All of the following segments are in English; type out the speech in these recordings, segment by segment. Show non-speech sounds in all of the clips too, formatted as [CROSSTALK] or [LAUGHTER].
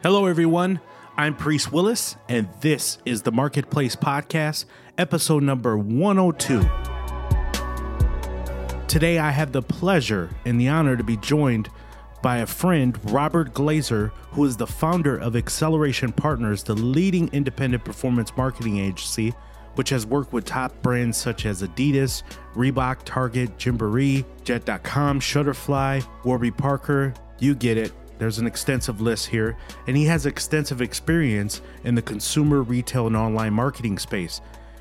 Hello, everyone. I'm Priest Willis, and this is the Marketplace Podcast, episode number 102. Today, I have the pleasure and the honor to be joined by a friend, Robert Glazer, who is the founder of Acceleration Partners, the leading independent performance marketing agency, which has worked with top brands such as Adidas, Reebok, Target, Gymboree, Jet.com, Shutterfly, Warby Parker. You get it. There's an extensive list here, and he has extensive experience in the consumer, retail, and online marketing space.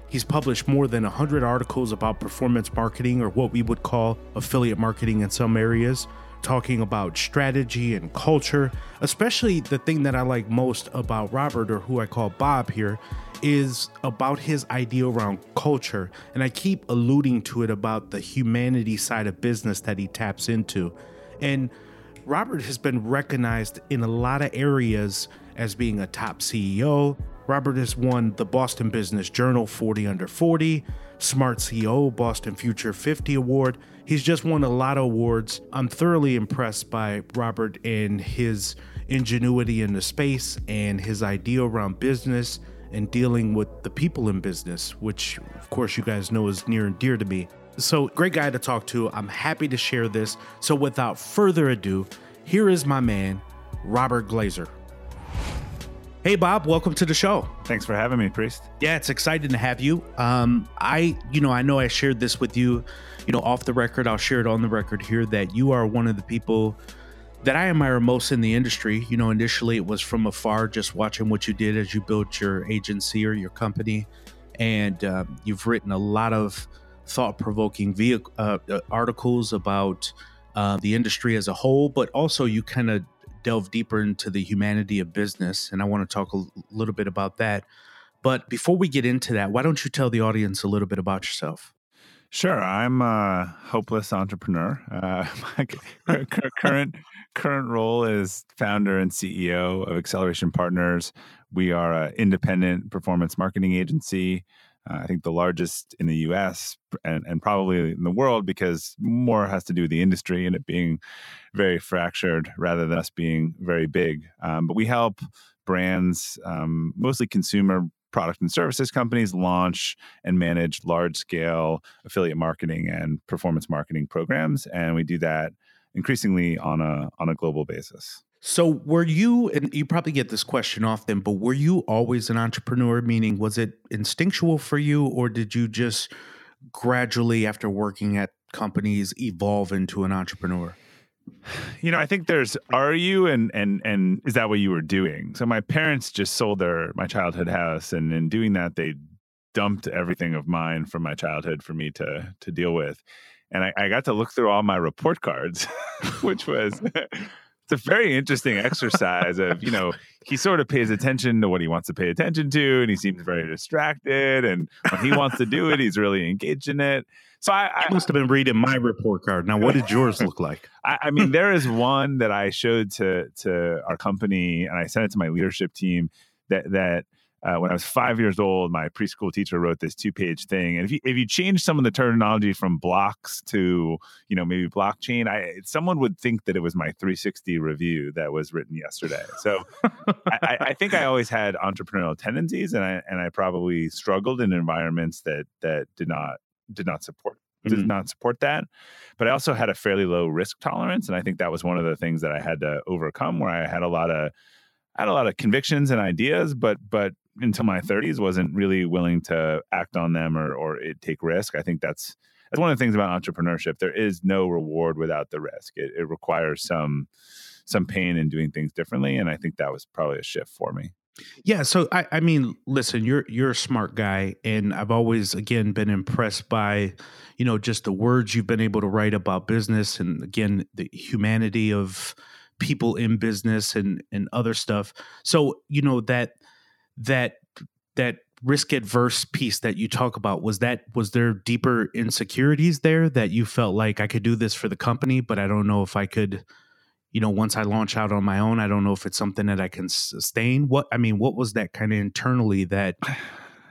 He's published more than 100 articles about performance marketing, or what we would call affiliate marketing in some areas, talking about strategy and culture. Especially the thing that I like most about Robert, or who I call Bob here, is about his idea around culture. And I keep alluding to it about the humanity side of business that he taps into. And Robert has been recognized in a lot of areas as being a top CEO. Robert has won the Boston Business Journal 40 Under 40, Smart CEO Boston Future 50 Award. He's just won a lot of awards. I'm thoroughly impressed by Robert and his ingenuity in the space and his idea around business and dealing with the people in business, which, of course, you guys know is near and dear to me. So, great guy to talk to. I'm happy to share this. So, without further ado, here is my man, Robert Glazer. Hey, Bob, welcome to the show. Thanks for having me, Priest. Yeah, it's exciting to have you. Um, I, you know, I know I shared this with you, you know, off the record. I'll share it on the record here that you are one of the people that I admire most in the industry. You know, initially it was from afar, just watching what you did as you built your agency or your company, and uh, you've written a lot of thought-provoking vehicle, uh, uh, articles about uh, the industry as a whole, but also you kind of delve deeper into the humanity of business. And I want to talk a little bit about that. But before we get into that, why don't you tell the audience a little bit about yourself? Sure, I'm a hopeless entrepreneur. Uh, [LAUGHS] my current current role is founder and CEO of Acceleration Partners. We are an independent performance marketing agency uh, I think the largest in the US and, and probably in the world because more has to do with the industry and it being very fractured rather than us being very big. Um, but we help brands, um, mostly consumer product and services companies, launch and manage large scale affiliate marketing and performance marketing programs. And we do that increasingly on a, on a global basis. So, were you, and you probably get this question often, but were you always an entrepreneur? Meaning, was it instinctual for you, or did you just gradually, after working at companies, evolve into an entrepreneur? You know, I think there's are you and and and is that what you were doing? So my parents just sold their my childhood house, and in doing that, they dumped everything of mine from my childhood for me to to deal with. And I, I got to look through all my report cards, [LAUGHS] which was [LAUGHS] it's a very interesting exercise of you know he sort of pays attention to what he wants to pay attention to and he seems very mm-hmm. distracted and when he wants to do it he's really engaged in it so I, I must have been reading my report card. Now, what did yours look like? [LAUGHS] I, I mean, there is one that I showed to to our company, and I sent it to my leadership team. That that uh, when I was five years old, my preschool teacher wrote this two page thing. And if you, if you change some of the terminology from blocks to, you know, maybe blockchain, I, someone would think that it was my 360 review that was written yesterday. So I, I, think I always had entrepreneurial tendencies and I, and I probably struggled in environments that, that did not, did not support did mm-hmm. not support that. But I also had a fairly low risk tolerance. And I think that was one of the things that I had to overcome where I had a lot of I had a lot of convictions and ideas, but but until my 30s wasn't really willing to act on them or or eh, take risk. I think that's that's one of the things about entrepreneurship. There is no reward without the risk. It, it requires some some pain in doing things differently, and I think that was probably a shift for me. Yeah, so I, I mean, listen, you're you're a smart guy, and I've always again been impressed by, you know, just the words you've been able to write about business, and again the humanity of people in business and and other stuff. So you know that that that risk adverse piece that you talk about was that was there deeper insecurities there that you felt like I could do this for the company, but I don't know if I could. You know, once I launch out on my own, I don't know if it's something that I can sustain. What I mean, what was that kind of internally that? [SIGHS]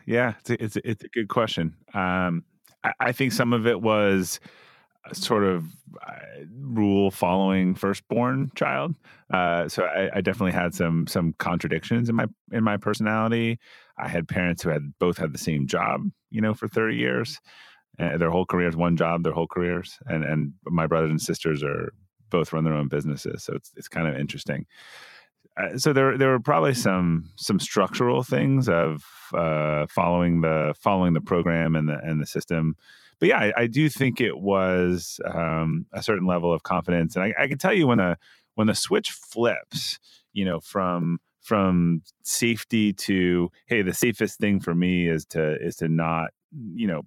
Yeah, it's a, it's a, it's a good question. Um, I, I think some of it was sort of uh, rule following firstborn child. Uh, so I, I, definitely had some some contradictions in my in my personality. I had parents who had both had the same job, you know, for thirty years. Uh, their whole careers, one job, their whole careers, and and my brothers and sisters are both run their own businesses. So it's it's kind of interesting. Uh, so there there were probably some some structural things of uh, following the following the program and the and the system but yeah, I, I, do think it was um, a certain level of confidence, and I, I, can tell you when the when the switch flips, you know, from from safety to hey, the safest thing for me is to is to not, you know,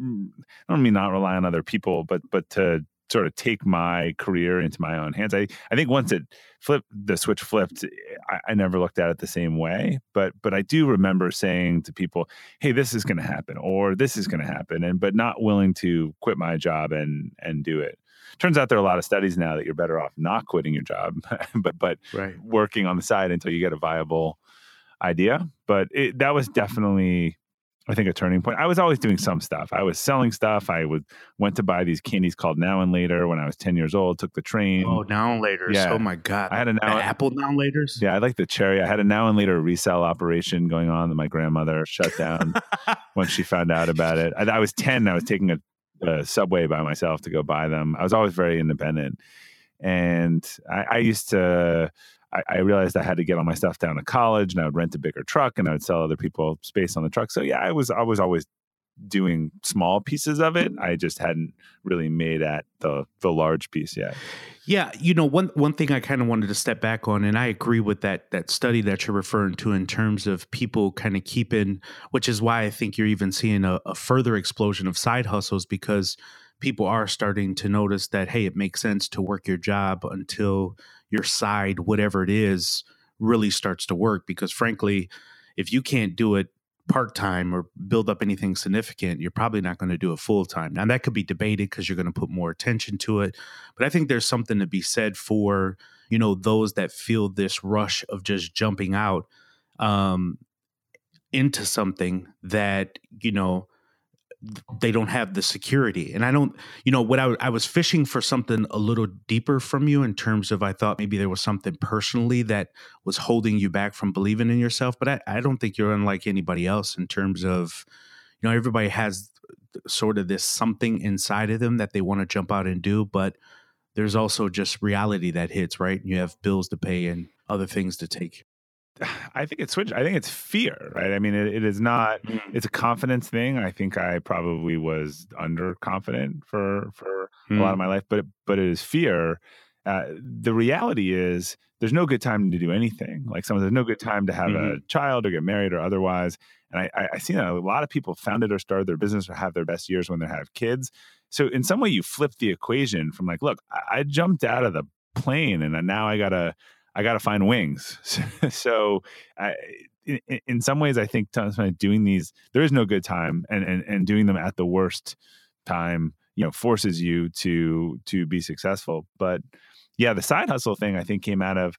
mm, I don't mean not rely on other people, but but to sort of take my career into my own hands. I, I think once it flipped, the switch flipped, eh, I, I never looked at it the same way. But but I do remember saying to people, "Hey, this is going to happen," or "This is going to happen," and but not willing to quit my job and and do it. Turns out there are a lot of studies now that you're better off not quitting your job, [LAUGHS] but but right. working on the side until you get a viable idea. But it, that was mm-hmm. definitely I think a turning point. I was always doing some stuff. I was selling stuff. I would went to buy these candies called Now and Later when I was ten years old. Took the train. Oh, Now and Later. Yeah. Oh my god. I had a Now Apple Now and Later's. Yeah, I like the cherry. I had a Now and Later resale operation going on that my grandmother shut down [LAUGHS] when she found out about it. I, I was ten. I was taking a, a, subway by myself to go buy them. I was always very independent, and I, I used to I, I, realized I had to get all my stuff down to college and I would rent a bigger truck and I would sell other people space on the truck. So yeah, I was I was always doing small pieces of it. I just hadn't really made at the the large piece yet. Yeah, you know, one one thing I kind of wanted to step back on, and I agree with that that study that you're referring to in terms of people kind of keeping, which is why I think you're even seeing a, a further explosion of side hustles because people are starting to notice that hey, it makes sense to work your job until your side, whatever it is, really starts to work. Because frankly, if you can't do it part time or build up anything significant, you're probably not going to do it full time. Now, that could be debated because you're going to put more attention to it. But I think there's something to be said for, you know, those that feel this rush of just jumping out um, into something that, you know, they don't have the security. And I don't, you know, what I, I was fishing for something a little deeper from you in terms of I thought maybe there was something personally that was holding you back from believing in yourself. But I, I don't think you're unlike anybody else in terms of, you know, everybody has sort of this something inside of them that they want to jump out and do. But there's also just reality that hits, right? and You have bills to pay and other things to take [SIGHS] I think it's switch. I think it's fear, right? I mean, it, it is not. Mm. It's a confidence thing. I think I probably was underconfident for for mm. a lot of mm. my life, but but it is fear. Uh, the reality is, there's no good time to do anything. Like someone, there's no good time to have mm-hmm. a child or get married or otherwise. And I, I, I see that a lot of people founded or started their business or have their best years when they have kids. So in some way, you flip the equation from like, look, I, I jumped out of the plane and now I gotta I got to find wings. [LAUGHS] so, I, in, in, some ways, I think doing these, there is no good time, and, and and doing them at the worst time, you know, forces you to to be successful. But yeah, the side hustle thing, I think, came out of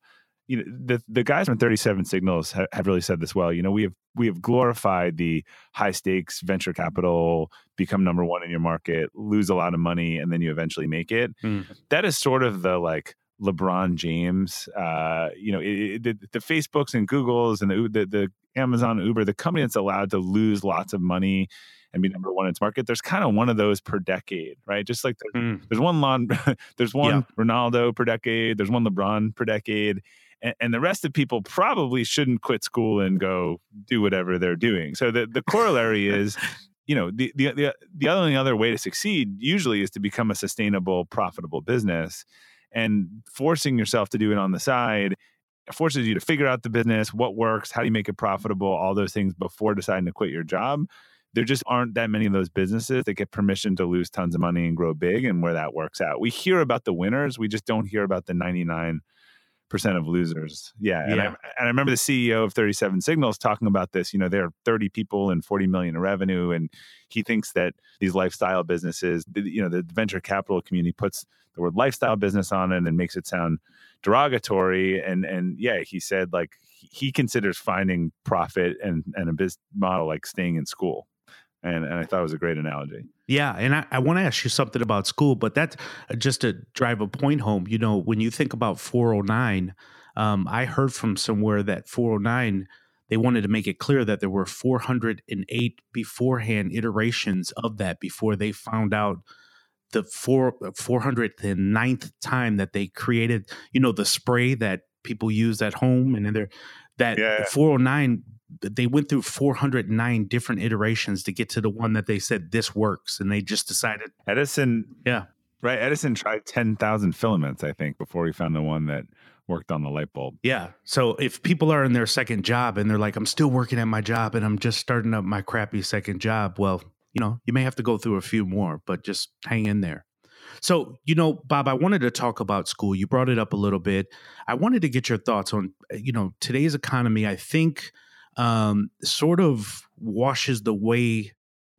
you know the the guys from 37 signals have, have really said this well you know we have we have glorified the high stakes venture capital become number one in your market lose a lot of money and then you eventually make it mm. that is sort of the like LeBron James. Uh, you know, it, it, the, the, Facebooks and Googles and the, the, the Amazon, Uber, the company that's allowed to lose lots of money and be number one in its market. There's kind of one of those per decade, right? Just like there's, mm. there's one Lon, [LAUGHS] there's one yeah. Ronaldo per decade, there's one LeBron per decade. And, and the rest of people probably shouldn't quit school and go do whatever they're doing. So the, the corollary [LAUGHS] is you know the, the the the only other way to succeed usually is to become a sustainable profitable business and forcing yourself to do it on the side forces you to figure out the business, what works, how do you make it profitable, all those things before deciding to quit your job. There just aren't that many of those businesses that get permission to lose tons of money and grow big and where that works out. We hear about the winners, we just don't hear about the 99 percent of losers. Yeah. yeah. And, I, and I remember the CEO of 37 Signals talking about this. You know, there are 30 people and 40 million in revenue. And he thinks that these lifestyle businesses, you know, the venture capital community puts the word lifestyle business on it and makes it sound derogatory. And and yeah, he said like he considers finding profit and, and a business model like staying in school. And, and I thought it was a great analogy. Yeah, and I, I want to ask you something about school, but that's uh, just to drive a point home. You know, when you think about 409, um, I heard from somewhere that 409 they wanted to make it clear that there were 408 beforehand iterations of that before they found out the four 409th time that they created, you know, the spray that people use at home and in their that Yeah. 409 they went through 409 different iterations to get to the one that they said this works and they just decided Edison, yeah right? Edison tried 10,000 filaments, I think, before he found the one that worked on the light bulb. yeah so if people are in their second job and they're like i'm still working at my job and i'm just starting up my crappy second job well you know you may have to go through a few more but just hang in there so you know bob i wanted to talk about school you brought it up a little bit i wanted to get your thoughts on uh, you know today's economy i think um, sort of washes the way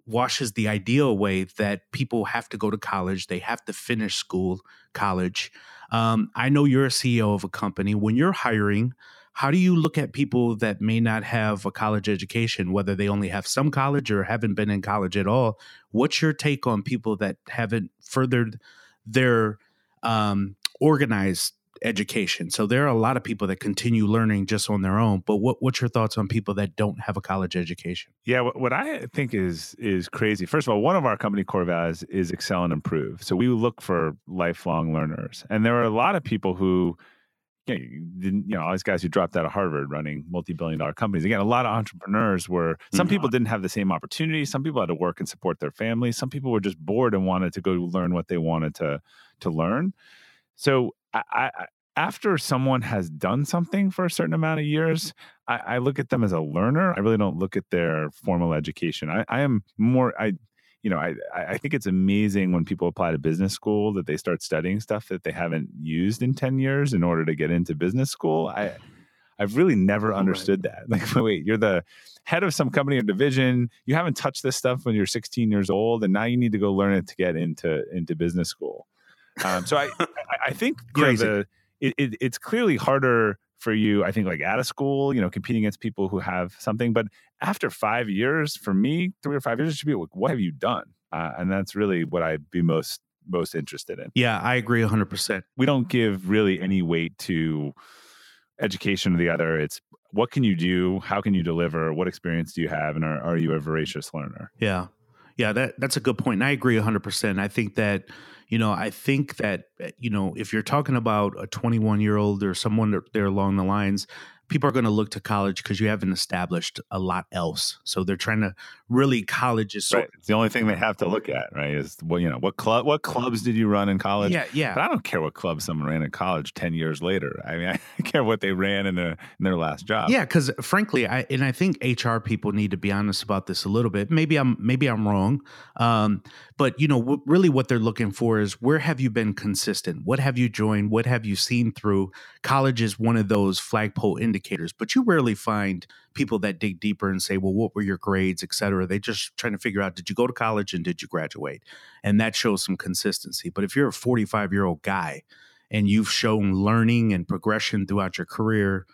washes the idea away that people have to go to college they have to finish school college. Um, i know you're a ceo of a company. When you're hiring how do you look at people that may not have a college education whether they only have some college or haven't been in college at all? What's your take on people that haven't furthered their um, organized education so there are a lot of people that continue learning just on their own but what, what's your thoughts on people that don't have a college education Yeah, what, what I think is is crazy. First of all, one of our company core values is excel and improve. So we look for lifelong learners, and there are a lot of people who, you know, you didn't, you know, all these guys who dropped out of Harvard running multi-billion dollar companies. Again, a lot of entrepreneurs were. Some Mhm. people didn't have the same opportunities. Some people had to work and support their families. Some people were just bored and wanted to go learn what they wanted to to learn. So I, I after someone has done something for a certain amount of years, I, I look at them as a learner. I really don't look at their formal education. I, I am more I you know, I I I think it's amazing when people apply to business school that they start studying stuff that they haven't used in 10 years in order to get into business school. I I've really never understood that. [LAUGHS] Like, wait, you're the head of some company or division. You haven't touched this stuff when you're 16 years old, and now you need to go learn it to get into into business school. Um, so I, I, think you know, Crazy. the, it, it, it's clearly harder for you. I think like out of school, you know, competing against people who have something. But after five years, for me, three or five years, it should be like, what have you done? Uh, and that's really what I'd be most most interested in. yeah i agree 100% We don't give really any weight to education or the other. It's what can you do? How can you deliver? What experience do you have? And are, are you a voracious learner? Yeah. Yeah, that that's a good point. And I agree 100%. I think that, you know, I think that, uh, you know, if you're talking about a 21 year old or someone there along the lines, people are going to look to college because you haven't established a lot else. So they're trying to really, college is. Right. It's the only thing they have to look at, right? Is what you know, what club what clubs did you run in college? Yeah, yeah. But I don't care what club someone ran in college ten years later. I mean, [LAUGHS] I care what they ran in their in their last job. Yeah, because frankly, I and I think HR people need to be honest about this a little bit. Maybe I'm maybe I'm wrong, um, but you know, w- really, what they're looking for is where have you been consistent? What have you joined? What have you seen through? College is one of those flagpole indicators, but you rarely find people that dig deeper and say, "Well, what were your grades, et cetera?" They're just trying to figure out did you go to college and did you graduate, and that shows some consistency. But if you're a 45 year old guy and you've shown learning and progression throughout your career,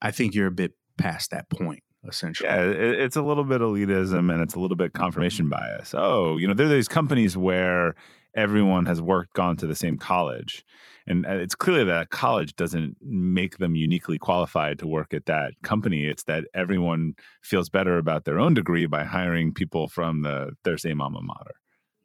I think you're a bit past that point, essentially. Yeah, it, it's a little bit elitism and it's a little bit confirmation bias. Oh, you know, there are these companies where everyone has worked, gone to the same college. And uh, it's clear that college doesn't make them uniquely qualified to work at that company. It's that everyone feels better about their own degree by hiring people from the their same alma mater.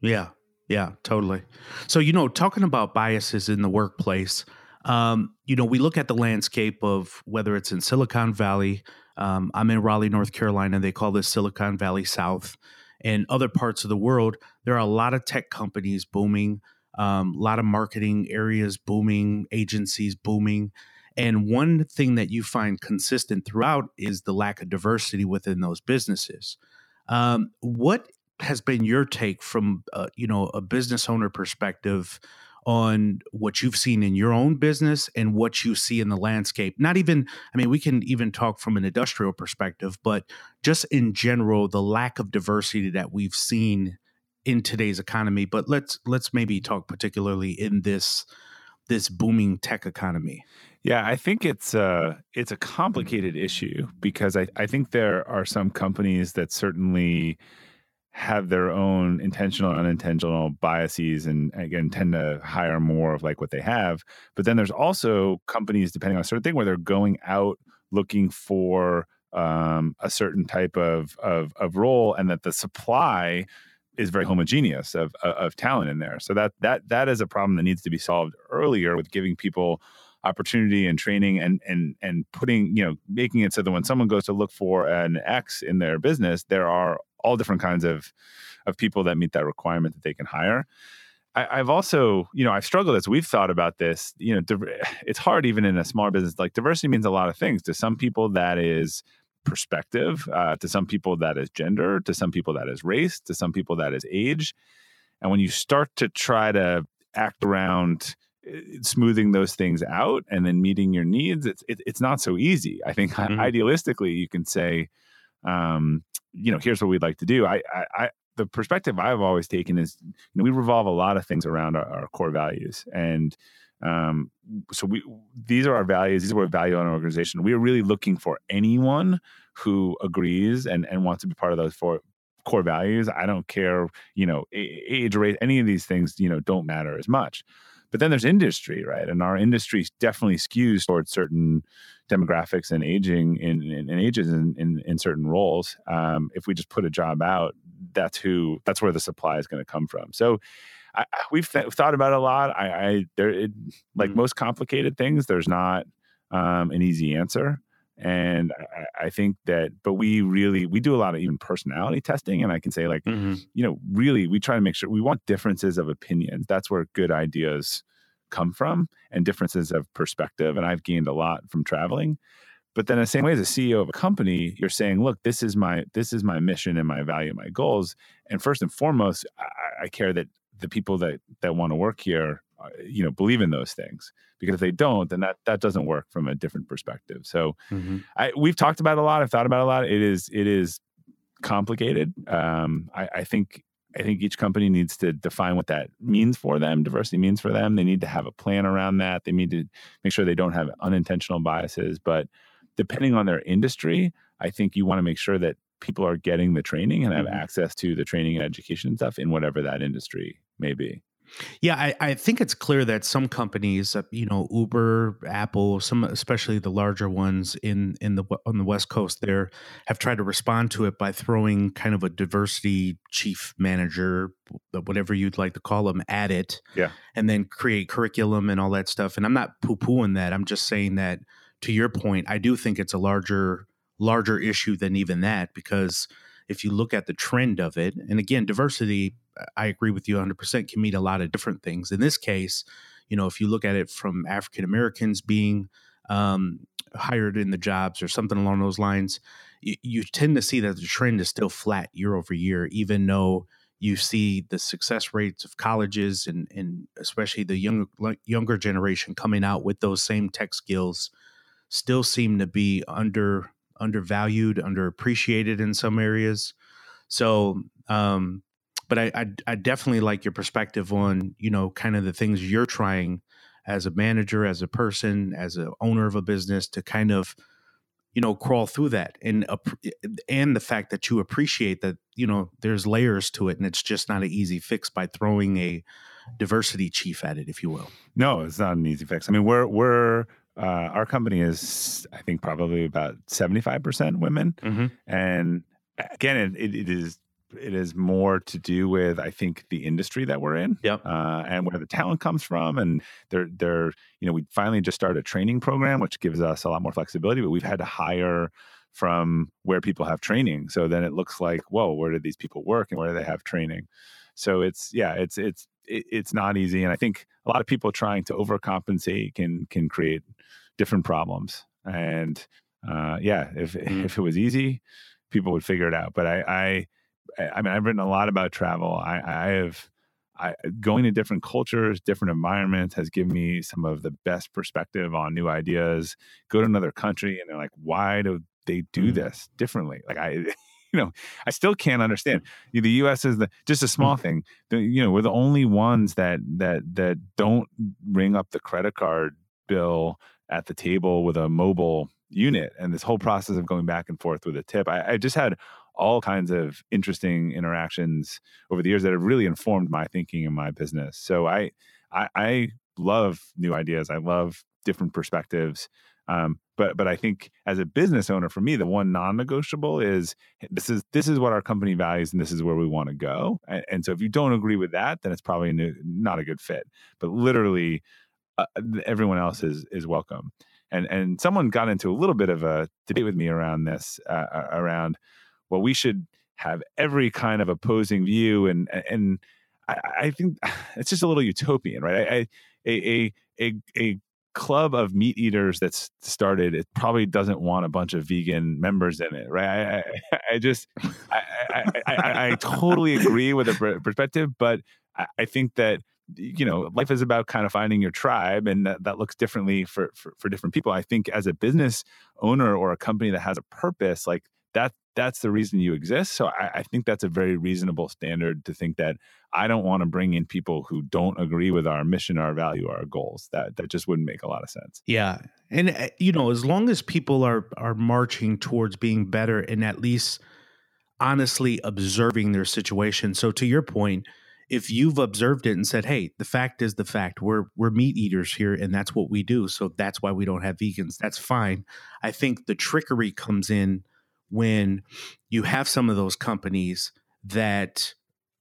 Yeah, yeah, totally. So, you know, talking about biases in the workplace, um, you know, we look at the landscape of whether it's in Silicon Valley. Um, I'm in Raleigh, North Carolina. They call this Silicon Valley South. And other parts of the world, there are a lot of tech companies booming, um, a lot of marketing areas booming, agencies booming. And one thing that you find consistent throughout is the lack of diversity within those businesses. Um, what has been your take from uh, you know a business owner perspective on what you've seen in your own business and what you see in the landscape. Not even i mean we can even talk from an industrial perspective but just in general the lack of diversity that we've seen in today's economy but let's let's maybe talk particularly in this this booming tech economy. Yeah, I think it's a it's a complicated issue because I, I think there are some companies that certainly have their own intentional and unintentional biases and again tend to hire more of like what they have. But then there's also companies depending on a certain thing where they're going out looking for um, a certain type of, of of role and that the supply is very homogeneous of, of talent in there. So that that that is a problem that needs to be solved earlier with giving people opportunity and training and and and putting you know making it so that when someone goes to look for an X in their business, there are all different kinds of of people that meet that requirement that they can hire. I, have also, you know, I've struggled as we've thought about this. You know, [SIGHS] it's hard even in a small business. Like diversity means a lot of things. To some people, that is perspective. Uh, to some people, that is gender. To some people, that is race. To some people, that is age. And when you start to try to act around uh, smoothing those things out and then meeting your needs, it's it, it's not so easy. I think mm-hmm. idealistically, you can say, um, you know, here's what we'd like to do. I, I, I, the perspective I've always taken is, you know, we revolve a lot of things around our, our core values, and um, so we these are our values. These are what value on our organization. We are really looking for anyone who agrees and and wants to be part of those four core values. I don't care, you know, age, race, any of these things, you know, don't matter as much. But then there's industry, right? And our industry definitely skews towards certain demographics and aging in, in, in ages in, in, in, certain roles. Um, if we just put a job out, that's who that's where the supply is going to come from. So I, we've th- thought about it a lot. I, I there it, like mm-hmm. most complicated things, there's not um, an easy answer and I, I, think that but we really we do a lot of even personality testing and i can say like mm-hmm. you know really we try to make sure we want differences of opinions. That's where good ideas come from and differences of perspective and i've gained a lot from traveling. But then the same way as a ceo of a company you're saying look this is my this is my mission and my value my goals. And first and foremost i, I care that the people that that want to work here you know believe in those things because if they don't then that that doesn't work from a different perspective so mm-hmm. I, we've talked about a lot i've thought about a lot it is it is complicated um, I, I think I think each company needs to define what that means for them, diversity means for them. They need to have a plan around that. They need to make sure they don't have unintentional biases. But depending on their industry, I think you want to make sure that people are getting the training and have mm-hmm. access to the training and education stuff in whatever that industry may be. Yeah, I, I, think it's clear that some companies, uh, you know, Uber, Apple, some especially the larger ones in in the on the West Coast, there have tried to respond to it by throwing kind of a diversity chief manager, whatever you'd like to call them, at it. Yeah, and then create curriculum and all that stuff. And I'm not poo pooing that. I'm just saying that to your point, I do think it's a larger larger issue than even that because if you look at the trend of it, and again, diversity I agree with you 100%, can mean a lot of different things. In this case, you know, if you look at it from African Americans being um, hired in the jobs or something along those lines, you, you tend to see that the trend is still flat year over year, even though you see the success rates of colleges and, and especially the younger younger generation coming out with those same tech skills still seem to be under undervalued, underappreciated in some areas. So um, but I, I, I definitely like your perspective on you know kind of the things you're trying as a manager, as a person, as an owner of a business to kind of you know crawl through that and and the fact that you appreciate that you know there's layers to it and it's just not an easy fix by throwing a diversity chief at it if you will no it's not an easy fix i mean we're we're uh, our company is i think probably about 75% women mm-hmm. and again it, it is it is more to do with I think the industry that we're in, yep. uh, and where the talent comes from. And they're they're you know we finally just started a training program which gives us a lot more flexibility, but we've had to hire from where people have training. So then it looks like whoa, where did these people work and where do they have training? So it's yeah, it's it's it's not easy, and I think a lot of people trying to overcompensate can can create different problems. And uh, yeah, if mm. if it was easy, people would figure it out. But I, I I mean, I've written a lot about travel. I, I have I, going to different cultures, different environments has given me some of the best perspective on new ideas. Go to another country and they're like, why do they do mm. this differently? Like I, [LAUGHS] you know, I still can't understand. The U.S. is the just a small mm. thing. The, you know, we're the only ones that that that don't ring up the credit card bill at the table with a mobile unit and this whole process of going back and forth with a tip. I, I just had all kinds of interesting interactions over the years that have really informed my thinking in my business. So I, I, I love new ideas. I love different perspectives. Um, but but I think as a business owner, for me, the one non-negotiable is this is this is what our company values and this is where we want to go. And, and so if you don't agree with that, then it's probably not a good fit. But literally, uh, everyone else is is welcome. And and someone got into a little bit of a debate with me around this uh, around well, we should have every kind of opposing view and and I, I think [SIGHS] it's just a little utopian, right? A a a club of meat eaters that's started it probably doesn't want a bunch of vegan members in it right i, I, [LAUGHS] I just I, I, I, totally agree with the perspective but I, think that you know life is about kind of finding your tribe and that, that looks differently for, for for different people i think as a business owner or a company that has a purpose like that that's the reason you exist. So I, I, think that's a very reasonable standard to think that I don't want to bring in people who don't agree with our mission, our value, our goals. That that just wouldn't make a lot of sense. Yeah, and uh, you know, as long as people are are marching towards being better and at least honestly observing their situation. So to your point, if you've observed it and said, "Hey, the fact is the fact. We're we're meat eaters here, and that's what we do. So that's why we don't have vegans." That's fine. I think the trickery comes in when you have some of those companies that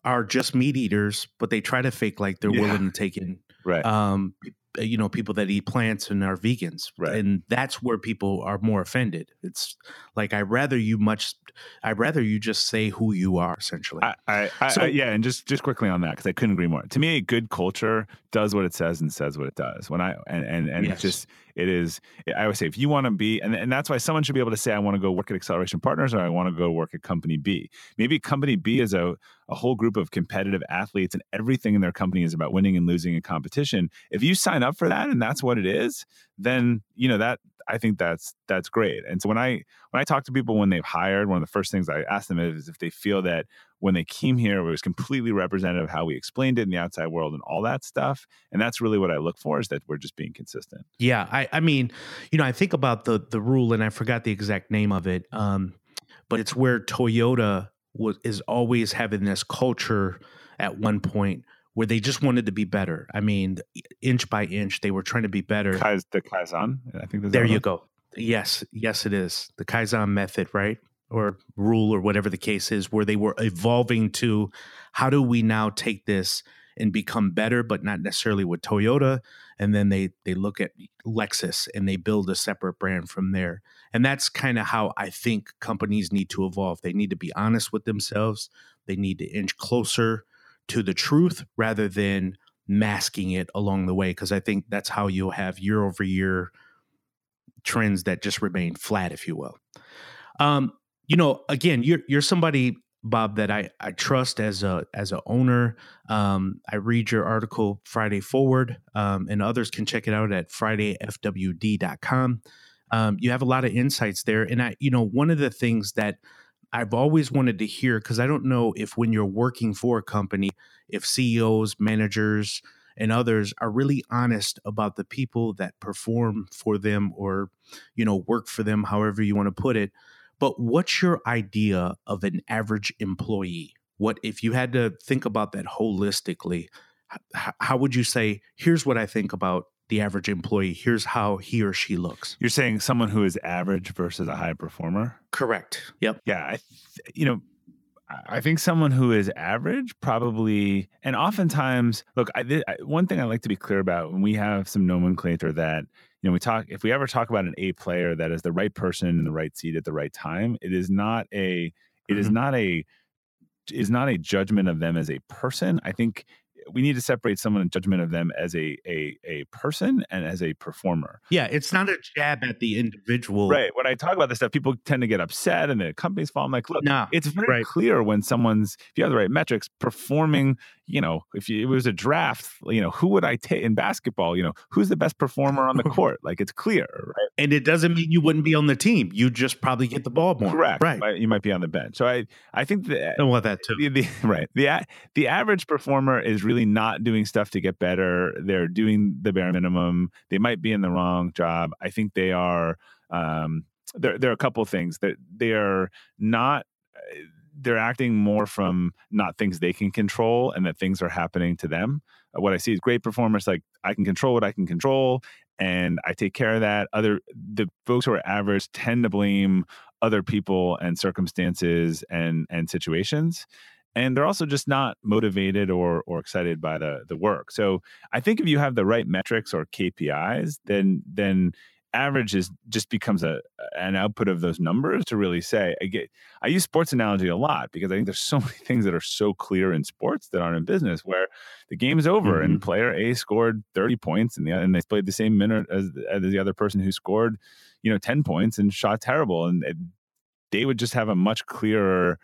are just meat eaters, but they try to fake like they're yeah. willing to take in right. um, Uh, you know people that eat plants and are vegans right. and that's where people are more offended. It's like i rather you much i'd rather you just say who you are essentially. I, I, I so, yeah and just just quickly on that because i couldn't agree more. To me a good culture does what it says and says what it does. When i and and, and yes. it's just it is i always say if you want to be and, and that's why someone should be able to say i want to go work at acceleration partners or i want to go work at company b. Maybe company b is a, a whole group of competitive athletes and everything in their company is about winning and losing in competition. If you sign up for that and that's what it is, then you know that I think that's that's great. And so when I when I talk to people when they've hired, one of the first things I ask them is if they feel that when they came here it was completely representative of how we explained it in the outside world and all that stuff. And that's really what I look for is that we're just being consistent. Yeah, I, I mean, you know, I think about the the rule and I forgot the exact name of it. Um, but it's where Toyota was is always having this culture at one point where they just wanted to be better. I mean, inch by inch, they were trying to be better. Kaiz, the Kaizen, I think. There you go. Yes, yes, it is the Kaizen method, right? Or rule, or whatever the case is, where they were evolving to how do we now take this and become better, but not necessarily with Toyota. And then they they look at Lexus and they build a separate brand from there. And that's kind of how I think companies need to evolve. They need to be honest with themselves. They need to inch closer to the truth rather than masking it along the way because i think that's how you'll have year over year trends that just remain flat if you will. Um you know again you're you're somebody bob that i i trust as a as a owner. Um i read your article friday forward um and others can check it out at fridayfwd.com um you have a lot of insights there and i you know one of the things that I've always wanted to hear because I don't know if when you're working for a company, if CEOs, managers, and others are really honest about the people that perform for them or, you know, work for them, however you want to put it. But what's your idea of an average employee? What if you had to think about that holistically? How would you say, here's what I think about the average employee. Here's how he or she looks. You're saying someone who is average versus a high performer? Correct. Yep. Yeah. I, you know, I think someone who is average probably, and oftentimes, look, I, I, one thing I like to be clear about when we have some nomenclature that, you know, we talk, if we ever talk about an A player that is the right person in the right seat at the right time, it is not a, it mm-hmm. is not a, is not a judgment of them as a person. I think we need to separate someone in judgment of them as a a a person and as a performer. Yeah, it's not a jab at the individual. Right. When I talk about this stuff, people tend to get upset and the companies fall. I'm like, look, nah, it's very right. clear when someone's if you have the right metrics, performing. You know, if you, it was a draft, you know, who would I take in basketball? You know, who's the best performer on the [LAUGHS] court? Like it's clear, right? And it doesn't mean you wouldn't be on the team. You just probably get the ball more. Correct. Right. You might be on the bench. So I I think that I want that too. The, the, [LAUGHS] right. The the average performer is really really not doing stuff to get better. They're doing the bare minimum. They might be in the wrong job. I think they are. Um, there, there are a couple things that they are not. They're acting more from not things they can control, and that things are happening to them. Uh, what I see is great performers like I can control what I can control, and I take care of that. Other the folks who are average tend to blame other people and circumstances and and situations and they're also just not motivated or or excited by the the work. So I think if you have the right metrics or KPIs, then then average is just becomes a an output of those numbers to really say I get I use sports analogy a lot because I think there's [LAUGHS] so many things that are so clear in sports that aren't in business where the game is over mm-hmm. and player A scored 30 points and the and they played the same minute as, as the other person who scored you know 10 points and shot terrible and it, they would just have a much clearer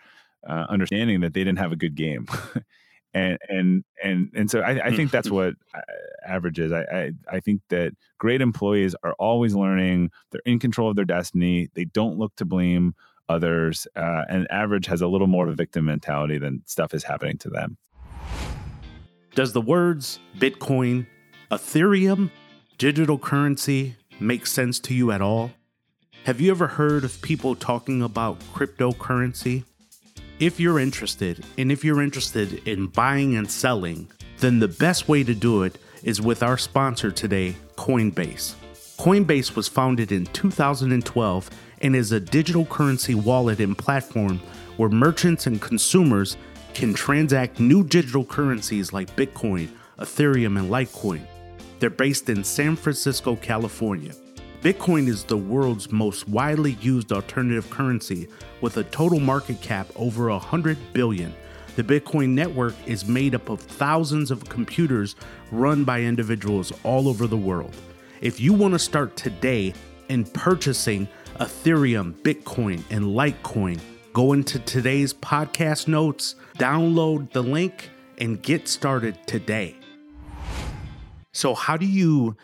uh, understanding that they didn't have a good game. [LAUGHS] and and and and so I, I think that's [LAUGHS] what uh, average is. I, I, I think that great employees are always learning. They're in control of their destiny. They don't look to blame others. Uh, and average has a little more of a victim mentality than stuff is happening to them. Does the words Bitcoin, Ethereum, digital currency make sense to you at all? Have you ever heard of people talking about cryptocurrency? If you're interested, and if you're interested in buying and selling, then the best way to do it is with our sponsor today, Coinbase. Coinbase was founded in 2012 and is a digital currency wallet and platform where merchants and consumers can transact new digital currencies like Bitcoin, Ethereum, and Litecoin. They're based in San Francisco, California. Bitcoin is the world's most widely used alternative currency with a total market cap over 100 billion. The Bitcoin network is made up of thousands of computers run by individuals all over the world. If you want to start today in purchasing Ethereum, Bitcoin, and Litecoin, go into today's podcast notes, download the link, and get started today. So, how do you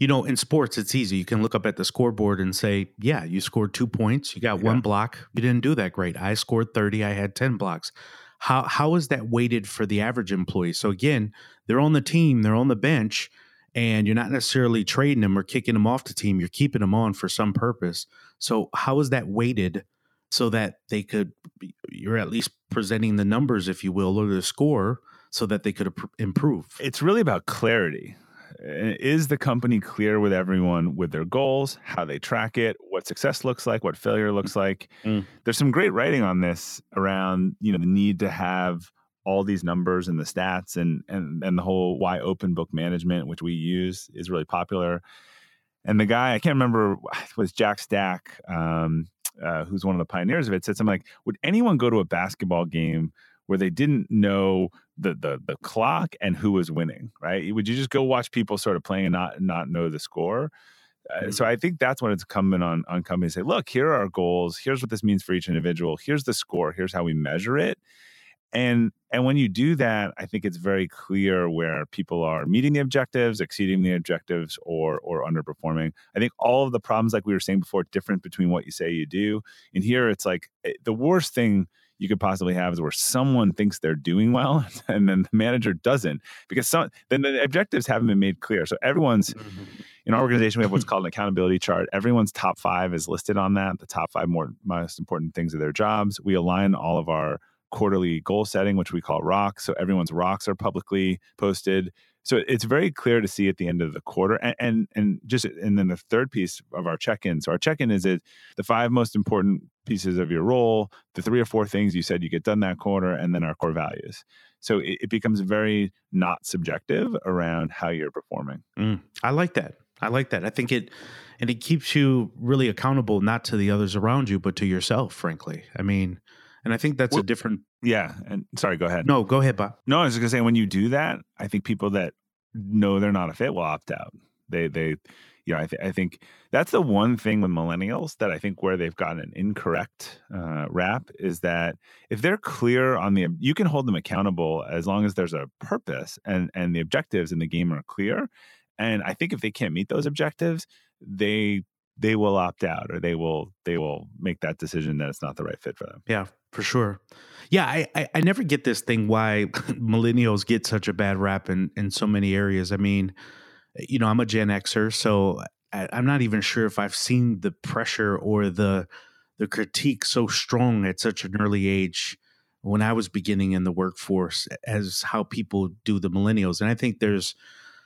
you know, in sports, it's easy. You can look up at the scoreboard and say, yeah, you scored two points. You got yeah. one block. You didn't do that great. I scored 30. I had 10 blocks. How, how is that weighted for the average employee? So, again, they're on the team, they're on the bench, and you're not necessarily trading them or kicking them off the team. You're keeping them on for some purpose. So, how is that weighted so that they could, you're at least presenting the numbers, if you will, or the score so that they could improve? It's really about clarity is the company clear with everyone with their goals, how they track it, what success looks like, what failure looks like? Mm. There's some great writing on this around, you know, the need to have all these numbers and the stats and and and the whole why open book management, which we use, is really popular. And the guy, I can't remember, was Jack Stack, um, uh, who's one of the pioneers of it, said something like, "Would anyone go to a basketball game where they didn't know the the the clock and who was winning, right? Would you just go watch people sort of playing and not not know the score? Uh, mm-hmm. so I think that's when it's coming on on companies say, look, here are our goals. Here's what this means for each individual. Here's the score. Here's how we measure it. And and when you do that, I think it's very clear where people are meeting the objectives, exceeding the objectives, or or underperforming. I think all of the problems, like we were saying before, different between what you say you do. And here, it's like eh, the worst thing you could possibly have is where someone thinks they're doing well [LAUGHS] and then the manager doesn't because some then the objectives haven't been made clear. So everyone's mm-hmm. in our organization we have what's called an accountability chart. Everyone's top five is listed on that. The top five more most important things of their jobs. We align all of our quarterly goal setting, which we call rocks. So everyone's rocks are publicly posted. So it's very clear to see at the end of the quarter, and and, and just and then the third piece of our check-in. So our check-in is it the five most important pieces of your role, the three or four things you said you get done that quarter, and then our core values. So it, it becomes very not subjective around how you're performing. Mm, I like that. I like that. I think it and it keeps you really accountable, not to the others around you, but to yourself. Frankly, I mean, and I think that's well, a different. Yeah. And sorry, go ahead. No, go ahead, Bob. No, I was just gonna say when you do that, I think people that know they're not a fit will opt out. They they you know I, th- I think that's the one thing with millennials that I think where they've gotten an incorrect uh, rap is that if they're clear on the you can hold them accountable as long as there's a purpose and and the objectives in the game are clear. And I think if they can't meet those objectives, they they will opt out or they will they will make that decision that it's not the right fit for them. Yeah. For sure. Yeah, I, I, I never get this thing why [LAUGHS] millennials get such a bad rap in, in so many areas. I mean, you know, I'm a Gen Xer, so I, I'm not even sure if I've seen the pressure or the the critique so strong at such an early age when I was beginning in the workforce as how people do the millennials. And I think there's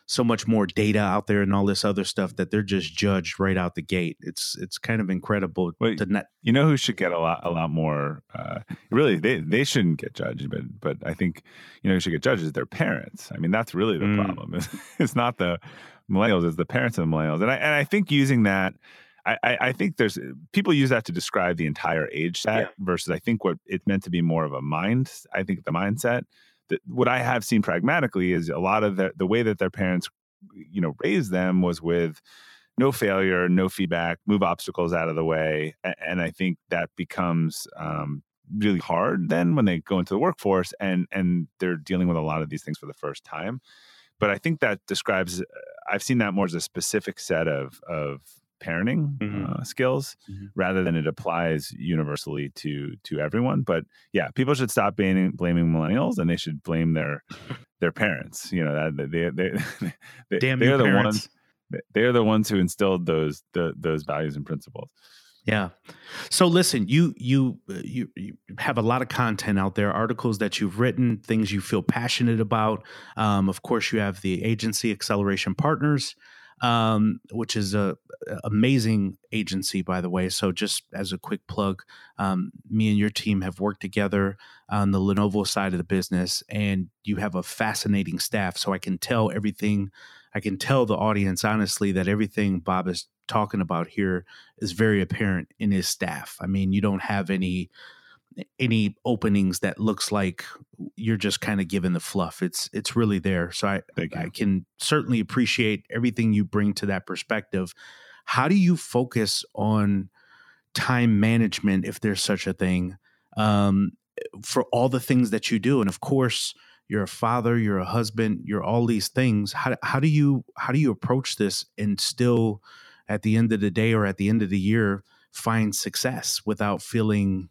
so much more data out there and all this other stuff that they're just judged right out the gate. It's it's kind of incredible to not. You know who should get a lot a lot more? Uh, really, they they shouldn't get judged, but but I think you know who should get judged is their parents. I mean, that's really the Mm. problem. [LAUGHS] It's, not the millennials; it's the parents of the millennials. And I and I think using that. I, I I think there's people use that to describe the entire age set Yeah. versus I think what it's meant to be more of a mind. I think the mindset what I have seen pragmatically is a lot of the the way that their parents, you know, raised them was with no failure, no feedback, move obstacles out of the way, and I think that becomes um, really hard then when they go into the workforce and and they're dealing with a lot of these things for the first time. But I think that describes. uh, I've seen that more as a specific set of of parenting Mhm. uh, skills Mhm. rather than it applies universally to to everyone. But yeah, people should stop blaming blaming millennials and they should blame their [LAUGHS] their parents. You know that they they [LAUGHS] they Damn they're the parents. ones they're the ones who instilled those the, those values and principles. Yeah. So listen, you you uh, you you have a lot of content out there, articles that you've written, things you feel passionate about. Um, of course, you have the agency Acceleration Partners, um, which is a, a amazing agency, by the way. So just as a quick plug, um, me and your team have worked together on the Lenovo side of the business, and you have a fascinating staff. So I can tell everything. I can tell the audience honestly that everything Bob is talking about here is very apparent in his staff. I mean, you don't have any any openings that looks like you're just kind of given the fluff. It's it's really there. So I I can certainly appreciate everything you bring to that perspective. How do you focus on time management if there's such a thing um, for all the things that you do? And of course, you're a father, you're a husband, you're all these things. How how do you how do you approach this and still at the end of the day or at the end of the year find success without feeling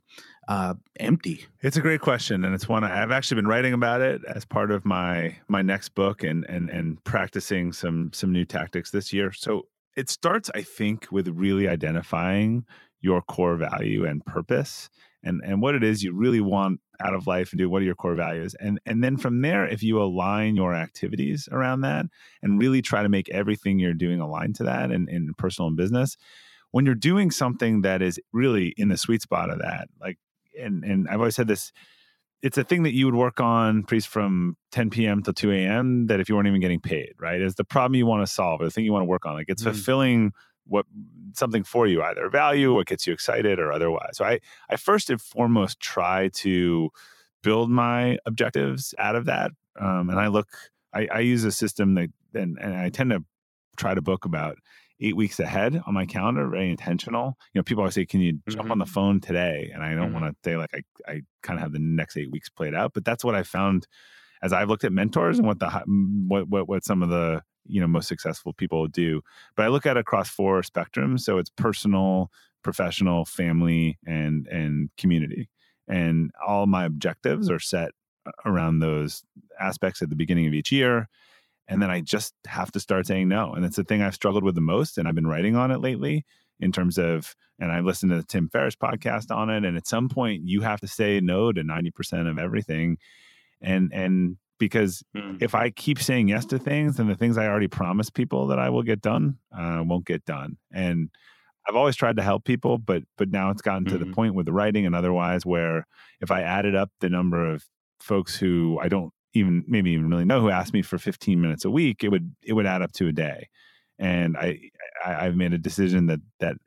uh, empty? It's a great question, and it's one I- I've actually been writing about it as part of my my next book, and and and practicing some some new tactics this year. So it starts, I think, with really identifying your core value and purpose, and and what it is you really want out of life, and do what are your core values, and and then from there, if you align your activities around that, and really try to make everything you're doing aligned to that, in, in personal and business. When you're doing something that is really in the sweet spot of that, like and and I've always said this. It's a thing that you would work on, priest, from 10 p.m. till 2 a.m. That if you weren't even getting paid, right, is the problem you want to solve, or the thing you want to work on. Like it's Mm. fulfilling what something for you, either value, what gets you excited, or otherwise. So I I first and foremost try to build my objectives out of that, um, and I look. I, I use a system that, and, and I tend to try to book about eight weeks ahead on my calendar, very intentional. You know, people always say, "Can you jump on the phone today?" And I don't Mhm. want to say like I I kind of have the next eight weeks played out, but that's what I found as I've looked at mentors and what the what what what some of the you know most successful people do. But I look at it across four spectrums, so it's personal, professional, family, and and community, and all my objectives are set around those aspects at the beginning of each year and then I just have to start saying no. And it's the thing I've struggled with the most. And I've been writing on it lately in terms of, and I listened to the Tim Ferriss podcast on it. And at some point, you have to say no to 90% of everything. And, and because if I keep saying yes to things, then the things I already promised people that I will get done uh, won't get done. And I've always tried to help people, but but now it's gotten to the Mhm. point with the writing and otherwise where if I added up the number of folks who I don't even maybe even really know who asked me for 15 minutes a week, it would it would add up to a day. And I, I I've made a decision that that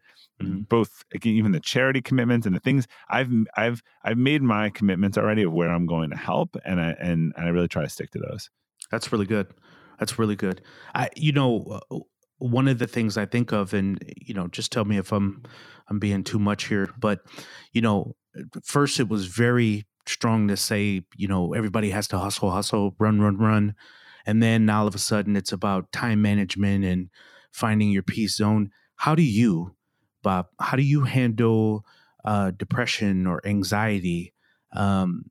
Mhm. both even the charity commitments and the things I've I've I've made my commitments already of where I'm going to help, and I and, and I really try to stick to those. That's really good. That's really good. I, you know, one of the things I think of, and you know, just tell me if I'm I'm being too much here, but you know, first it was very strong to say, you know, everybody has to hustle, hustle, run, run, run, and then all of a sudden it's about time management and finding your peace zone. How do you, Bob? How do you handle uh, depression or anxiety um,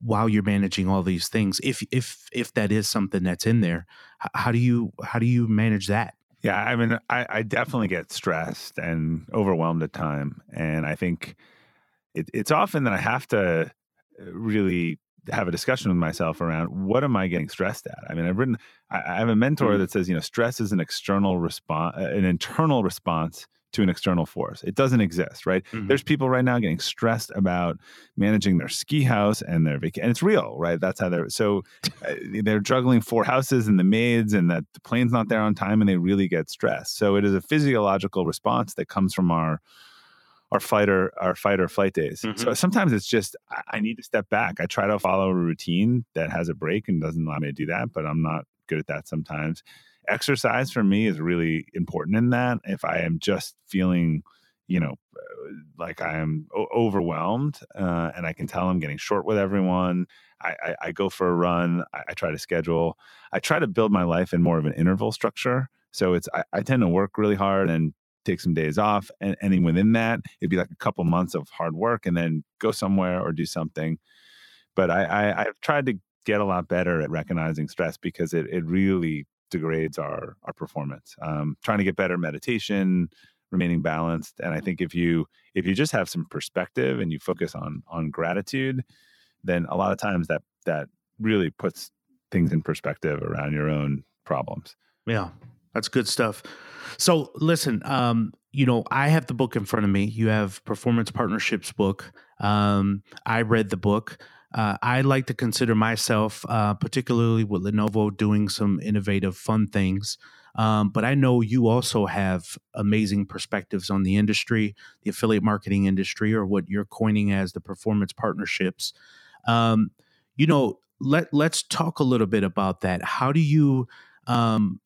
while you're managing all these things if if if that is something that's in there how do you how do you manage that yeah i mean i, I definitely get stressed and overwhelmed at time and i think it, it's often that i have to really have a discussion with myself around what am I getting stressed at? I mean, I've written, I, I have a mentor mm-hmm. that says, you know, stress is an external response, an internal response to an external force. It doesn't exist, right? Mm-hmm. There's people right now getting stressed about managing their ski house and their vacation. And it's real, right? That's how they're so uh, they're juggling four houses and the maids and that the plane's not there on time and they really get stressed. So it is a physiological response that comes from our our fighter our fight or flight days. Mm-hmm. So sometimes it's just I, need to step back. I try to follow a routine that has a break and doesn't allow me to do that, but I'm not good at that sometimes. Exercise for me is really important in that. If I am just feeling, you know, uh, like I am o- overwhelmed uh, and I can tell I'm getting short with everyone, I, I, I go for a run. I, I, try to schedule. I try to build my life in more of an interval structure. So it's I, I tend to work really hard and take some days off and, and within that it'd be like a couple months of hard work and then go somewhere or do something. But I, I i've tried to get a lot better at recognizing stress because it, it really degrades our our performance. Um, trying to get better meditation remaining balanced and i think if you if you just have some perspective and you focus on on gratitude then a lot of times that that really puts things in perspective around your own problems. Yeah that's good stuff. So listen, um, you know, I have the book in front of me. You have Performance Partnerships book. Um, I read the book. Uh, I like to consider myself, uh, particularly with Lenovo, doing some innovative, fun things. Um, but I know you also have amazing perspectives on the industry, the affiliate marketing industry, or what you're coining as the performance partnerships. Um, you know, let let's talk a little bit about that. How do you um,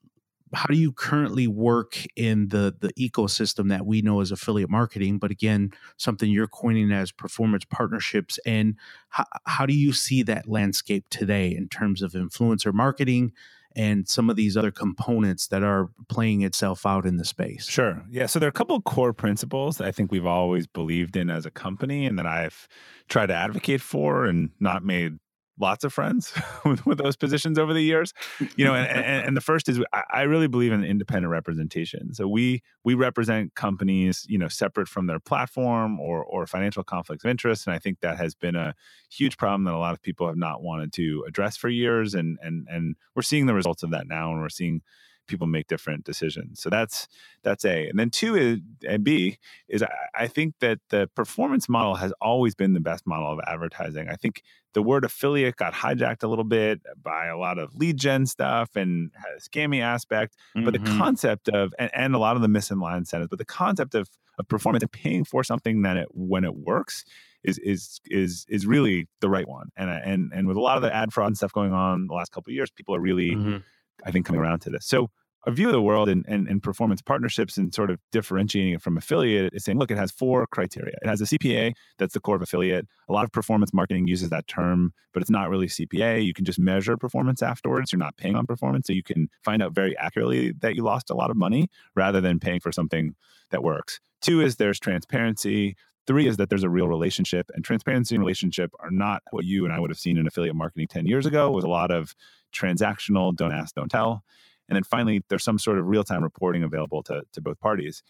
how do you currently work in the the ecosystem that we know as affiliate marketing but again something you're coining as performance partnerships and how, how do you see that landscape today in terms of influencer marketing and some of these other components that are playing itself out in the space? Sure. Yeah so there are a couple core principles that i think we've always believed in as a company and that i've tried to advocate for and not made lots of friends [LAUGHS] with, with, those positions over the years you know and, and, and the first is I, I, really believe in independent representation. So we we represent companies you know separate from their platform or or financial conflicts of interest and i think that has been a huge problem that a lot of people have not wanted to address for years and and and we're seeing the results of that now and we're seeing people make different decisions. So that's that's A. And then two is and B is I, I think that the performance model has always been the best model of advertising. I think the word affiliate got hijacked a little bit by a lot of lead gen stuff and has scammy aspect. Mm-hmm. But the mm-hmm. concept of and, and a lot of the misaligned incentives, but the concept of of performance and paying for something that it when it works is is is is really the right one. And and and with a lot of the ad fraud and stuff going on the last couple of years, people are really, mm-hmm. I think, coming around to this. So a view of the world and, and, and, performance partnerships and sort of differentiating it from affiliate is saying, look, it has four criteria. It has a CPA, that's the core of affiliate. A lot of performance marketing uses that term, but it's not really CPA. You can just measure performance afterwards. You're not paying on performance. So you can find out very accurately that you lost a lot of money rather than paying for something that works. Two is there's transparency. Three is that there's a real relationship, and transparency and relationship are not what you and I would have seen in affiliate marketing 10 years ago. It was a lot of transactional, don't ask, don't tell. And then finally, there's some sort of real time reporting available to, to both parties.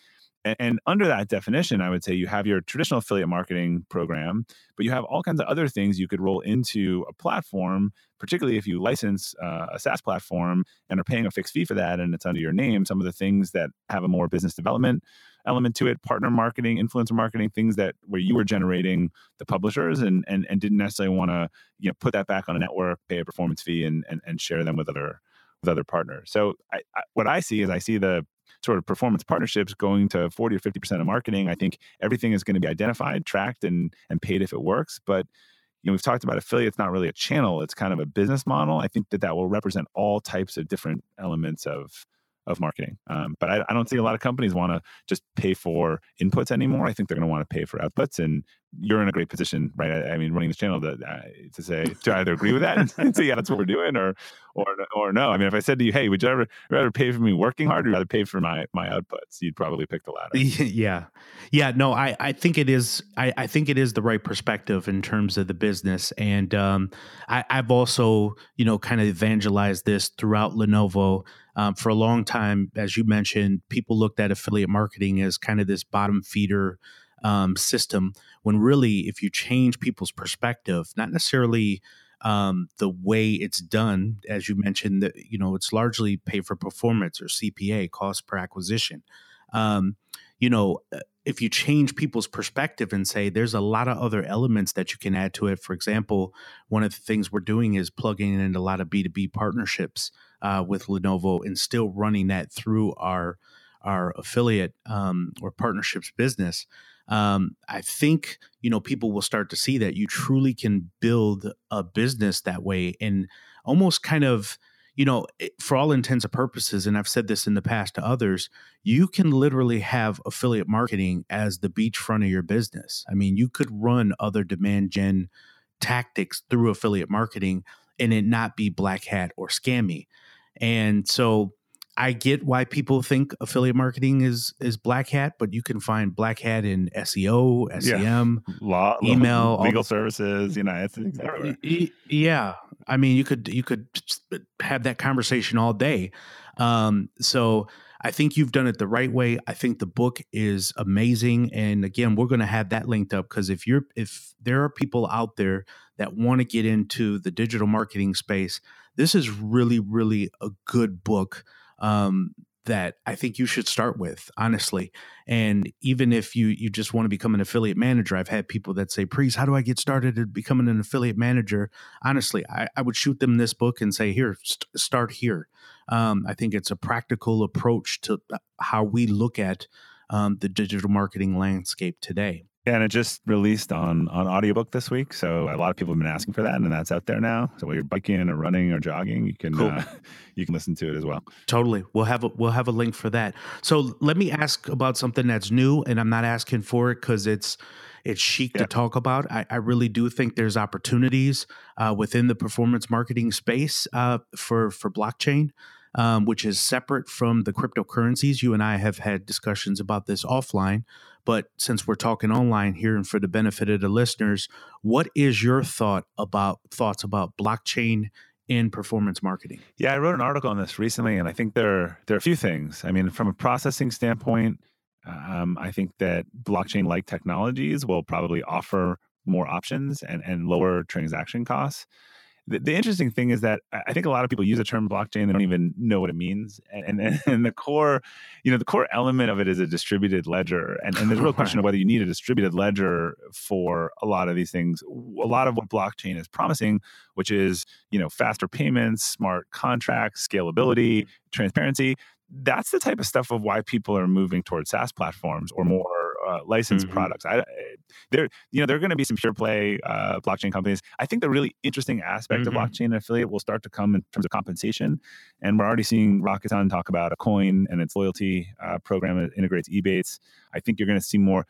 And, and, under that definition, I would say you have your traditional affiliate marketing program, but you have all kinds of other things you could roll into a platform, particularly if you license uh, a SaaS platform and are paying a fixed fee for that and it's under your name. Some of the things that have a more business development element to it, partner marketing, influencer marketing, things that where you were generating the publishers and and, and didn't necessarily want to you know put that back on a network, pay a performance fee, and and, and share them with other with other partners. So I, I, what I see is I see the sort of performance partnerships going to 40 or 50% of marketing. I think everything is going to be identified, tracked, and and paid if it works. But you know, we've talked about affiliates not really a channel; it's kind of a business model. I think that that will represent all types of different elements of of marketing. Um, but I, I, don't see a lot of companies want to just pay for inputs anymore. I think they're going to want to pay for outputs, and you're in a great position, right? I, I mean, running this channel to, uh, to say to either agree with that and [LAUGHS] say, yeah, that's what we're doing, or or or no. I mean, if I said to you, hey, would you ever rather pay for me working hard, or rather pay for my my outputs? You'd probably pick the latter. Yeah, yeah. No, I I think it is. I I think it is the right perspective in terms of the business, and um, I I've also you know kind of evangelized this throughout Lenovo. Um, for a long time, as you mentioned, people looked at affiliate marketing as kind of this bottom feeder um, system when really if you change people's perspective not necessarily um, the way it's done as you mentioned that you know it's largely pay for performance or cpa cost per acquisition. Um, you know uh, if you change people's perspective and say there's a lot of other elements that you can add to it for example one of the things we're doing is plugging in a lot of b2b partnerships uh, with lenovo and still running that through our our affiliate um, or partnerships business um, I think you know people will start to see that you truly can build a business that way and almost kind of you know for all intents and purposes and I've said this in the past to others you can literally have affiliate marketing as the beachfront of your business. I mean you could run other demand gen tactics through affiliate marketing and it not be black hat or scammy. And so I get why people think affiliate marketing is is black hat, but you can find black hat in SEO, SEM, yeah. law, [LAUGHS] email, legal services. You know, it's, it's everywhere. Yeah, I mean, you could you could have that conversation all day. Um, so I think you've done it the right way. I think the book is amazing, and again, we're going to have that linked up because if you're if there are people out there that want to get into the digital marketing space, this is really really a good book um, that I think you should start with, honestly. And even if you you just want to become an affiliate manager, I've had people that say, "Priest, how do I get started at becoming an affiliate manager?" Honestly, I, I would shoot them this book and say, "Here, st- start here." Um, I think it's a practical approach to uh, how we look at um, the digital marketing landscape today. Yeah, and it just released on on audiobook this week. So a lot of people have been asking for that, and that's out there now. So while you're biking or running or jogging, you can cool. uh, you can listen to it as well. Totally, we'll have a, we'll have a link for that. So let me ask about something that's new, and I'm not asking for it because it's it's chic yeah. to talk about. I, I, really do think there's opportunities uh, within the performance marketing space uh, for for blockchain um, which is separate from the cryptocurrencies. You and I have had discussions about this offline, but since we're talking online here and for the benefit of the listeners, what is your thought about thoughts about blockchain in performance marketing? Yeah, I wrote an article on this recently, and I think there there are a few things. I mean, from a processing standpoint, um, I think that blockchain-like technologies will probably offer more options and, and lower transaction costs the, the, interesting thing is that I think a lot of people use the term blockchain they don't even know what it means, and, and, [LAUGHS] and the core, you know, the core element of it is a distributed ledger, and, and there's a real question of [LAUGHS] whether you need a distributed ledger for a lot of these things. A lot of what blockchain is promising, which is you know faster payments, smart contracts, scalability, transparency. That's the type of stuff of why people are moving towards SaaS platforms or more uh, licensed mm-hmm. products. I, there, you know, there are going to be some pure play uh, blockchain companies. I think the really interesting aspect mm-hmm. of blockchain affiliate will start to come in terms of compensation, and we're already seeing Rakuten talk about a coin and its loyalty uh, program that integrates Ebates. I think you're going to see more.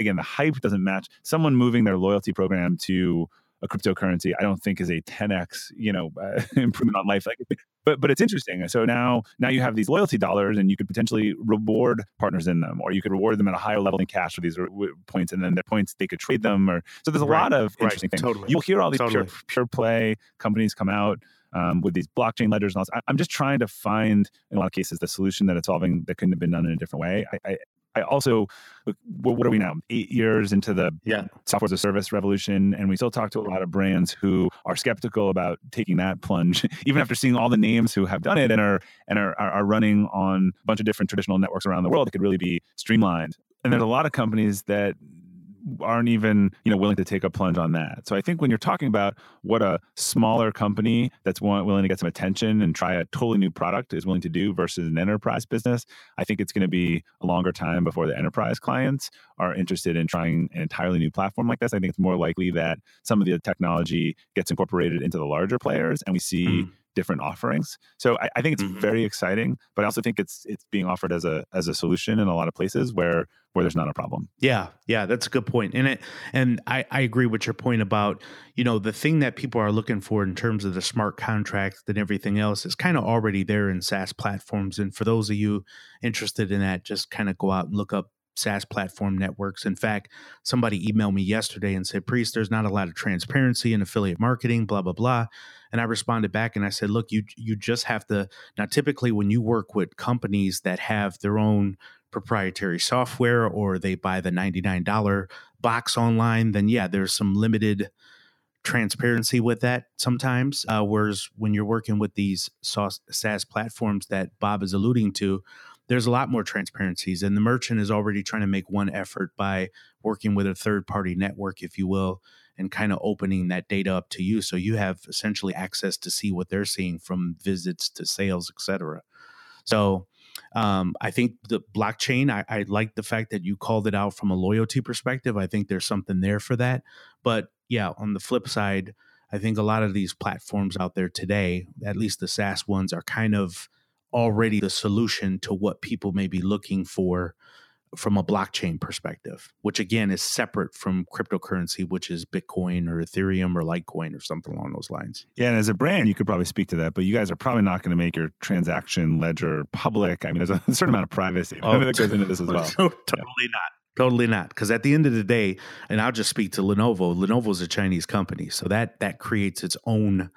Again, the hype doesn't match someone moving their loyalty program to a cryptocurrency, I don't think is a 10x, you know, uh, [LAUGHS] improvement on life. Like, but but it's interesting. So now now you have these loyalty dollars, and you could potentially reward partners in them, or you could reward them at a higher level in cash for these points, and then their points they could trade them. Or so there's a right, lot of interesting right, things. Totally. You'll hear all these totally. pure, pure play companies come out. Um, with these blockchain ledgers and all this. I, am just trying to find, in a lot of cases, the solution that it's solving that couldn't have been done in a different way. I, I, I also, what are we now? Eight years into the yeah. software as a service revolution, and we still talk to a lot of brands who are skeptical about taking that plunge, [LAUGHS] even after seeing all the names who have done it and are and are, are running on a bunch of different traditional networks around the world. It could really be streamlined. And there's a lot of companies that aren't even you know willing to take a plunge on that. So I think when you're talking about what a smaller company that's willing to get some attention and try a totally new product is willing to do versus an enterprise business, I think it's going to be a longer time before the enterprise clients are interested in trying an entirely new platform like this. I think it's more likely that some of the technology gets incorporated into the larger players, and we see. Mm different offerings. So I, I think it's Mhm. very exciting, but I also think it's it's being offered as a as a solution in a lot of places where where there's not a problem. Yeah, yeah, that's a good point. And it and I, I agree with your point about, you know, the thing that people are looking for in terms of the smart contracts and everything else is kind of already there in SaaS platforms. And for those of you interested in that, just kind of go out and look up SaaS platform networks. In fact, somebody emailed me yesterday and said, Priest, there's not a lot of transparency in affiliate marketing, blah, blah, blah. And I responded back and I said, look, you you just have to now typically when you work with companies that have their own proprietary software or they buy the $99 box online, then yeah, there's some limited transparency with that sometimes. Uh, whereas when you're working with these SaaS SaaS platforms that Bob is alluding to, there's a lot more transparencies. And the merchant is already trying to make one effort by working with a third party network, if you will, and kind of opening that data up to you. So you have essentially access to see what they're seeing from visits to sales, et cetera. So um, I think the blockchain, I, I like the fact that you called it out from a loyalty perspective. I think there's something there for that. But yeah, on the flip side, I think a lot of these platforms out there today, at least the SaaS ones, are kind of already the solution to what people may be looking for from a blockchain perspective, which again is separate from cryptocurrency, which is Bitcoin or Ethereum or Litecoin or something along those lines. Yeah, and as a brand, you could probably speak to that, but you guys are probably not going to make your transaction ledger public. I mean, there's a [LAUGHS] certain amount of privacy Oh, [LAUGHS] that goes into this as [LAUGHS] well. So, totally not. Totally not. Because at the end of the day, and I'll just speak to Lenovo. Lenovo's a Chinese company, so that that creates its own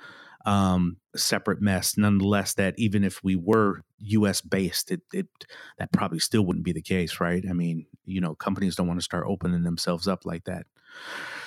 um, separate mess. Nonetheless, that even if we were U.S. based, it, it that probably still wouldn't be the case, right? I mean, you know, companies don't want to start opening themselves up like that.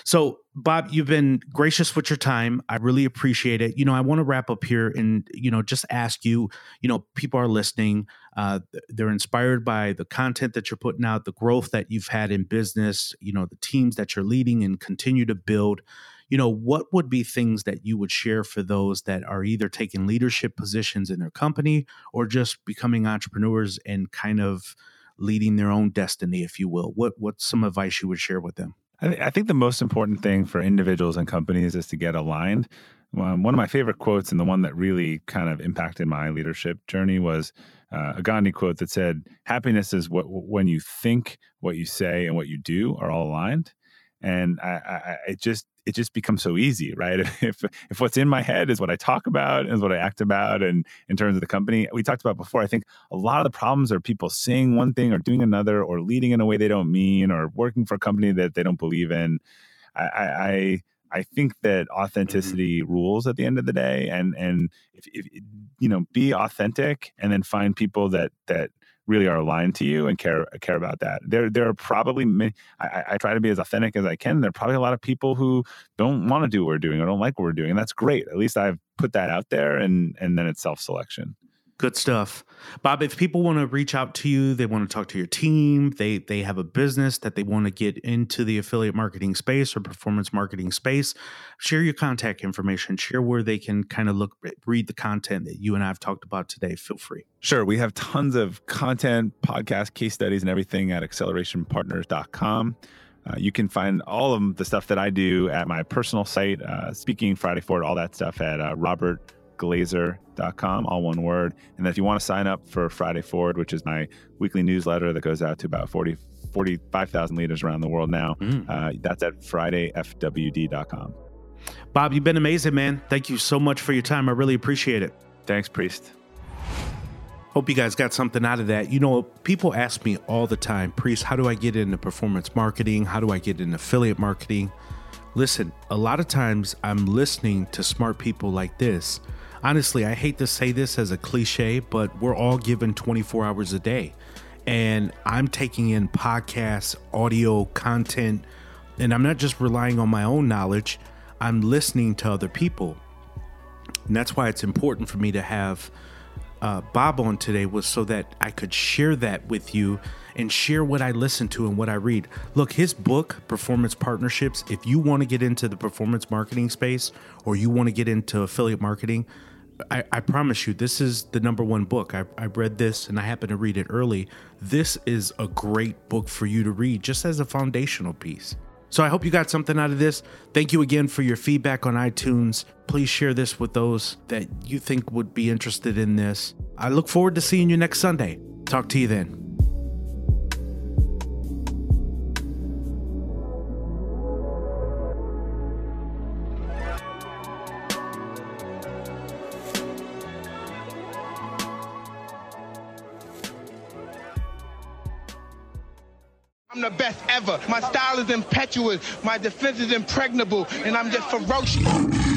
So, Bob, you've been gracious with your time. I really appreciate it. You know, I want to wrap up here and, you know, just ask you, you know, people are listening. Uh, they're inspired by the content that you're putting out, the growth that you've had in business, you know, the teams that you're leading and continue to build. You know, what would be things that you would share for those that are either taking leadership positions in their company or just becoming entrepreneurs and kind of leading their own destiny, if you will? What what's some advice you would share with them? I, th- I think the most important thing for individuals and companies is to get aligned. Um, one of my favorite quotes, and the one that really kind of impacted my leadership journey, was uh, a Gandhi quote that said, "Happiness is what when you think, what you say, and what you do are all aligned." And I, I, it just it just becomes so easy, right? [LAUGHS] If if what's in my head is what I talk about and is what I act about, and in terms of the company we talked about before, I think a lot of the problems are people saying one thing or doing another, or leading in a way they don't mean, or working for a company that they don't believe in. I I, I think that authenticity mm-hmm. rules at the end of the day, and and if, if you know, be authentic, and then find people that that really are aligned to you and care care about that. There there are probably many, I, I, try to be as authentic as I can. There are probably a lot of people who don't want to do what we're doing or don't like what we're doing, and that's great. At least I've put that out there, and and then it's self selection. Good stuff. Bob, if people want to reach out to you, they want to talk to your team, they they have a business that they want to get into the affiliate marketing space or performance marketing space, share your contact information, share where they can kind of look read the content that you and I have talked about today. Feel free. Sure. We have tons of content, podcast, case studies, and everything at accelerationpartners.com. Uh, you can find all of the stuff that I do at my personal site, uh, Speaking Friday Forward, all that stuff at uh, Robert glazer.com, all one word. And if you want to sign up for Friday Forward, which is my weekly newsletter that goes out to about 40, 45,000 leaders around the world now, mm. uh, that's at fridayfwd.com. Bob, you've been amazing, man. Thank you so much for your time. I really appreciate it. Thanks, Priest. Hope you guys got something out of that. You know, people ask me all the time, Priest, how do I get into performance marketing? How do I get into affiliate marketing? Listen, a lot of times I'm listening to smart people like this honestly, I hate to say this as a cliche, but we're all given 24 hours a day. And I'm taking in podcasts, audio content, and I'm not just relying on my own knowledge, I'm listening to other people. And that's why it's important for me to have uh, Bob on today was so that I could share that with you and share what I listen to and what I read. Look, his book, Performance Partnerships, if you want to get into the performance marketing space or you want to get into affiliate marketing, I, I, promise you, this is the number one book. I, I read this and I happen to read it early. This is a great book for you to read just as a foundational piece. So I hope you got something out of this. Thank you again for your feedback on iTunes. Please share this with those that you think would be interested in this. I look forward to seeing you next Sunday. Talk to you then. The best ever. My style is impetuous. My defense is impregnable. And I'm just ferocious.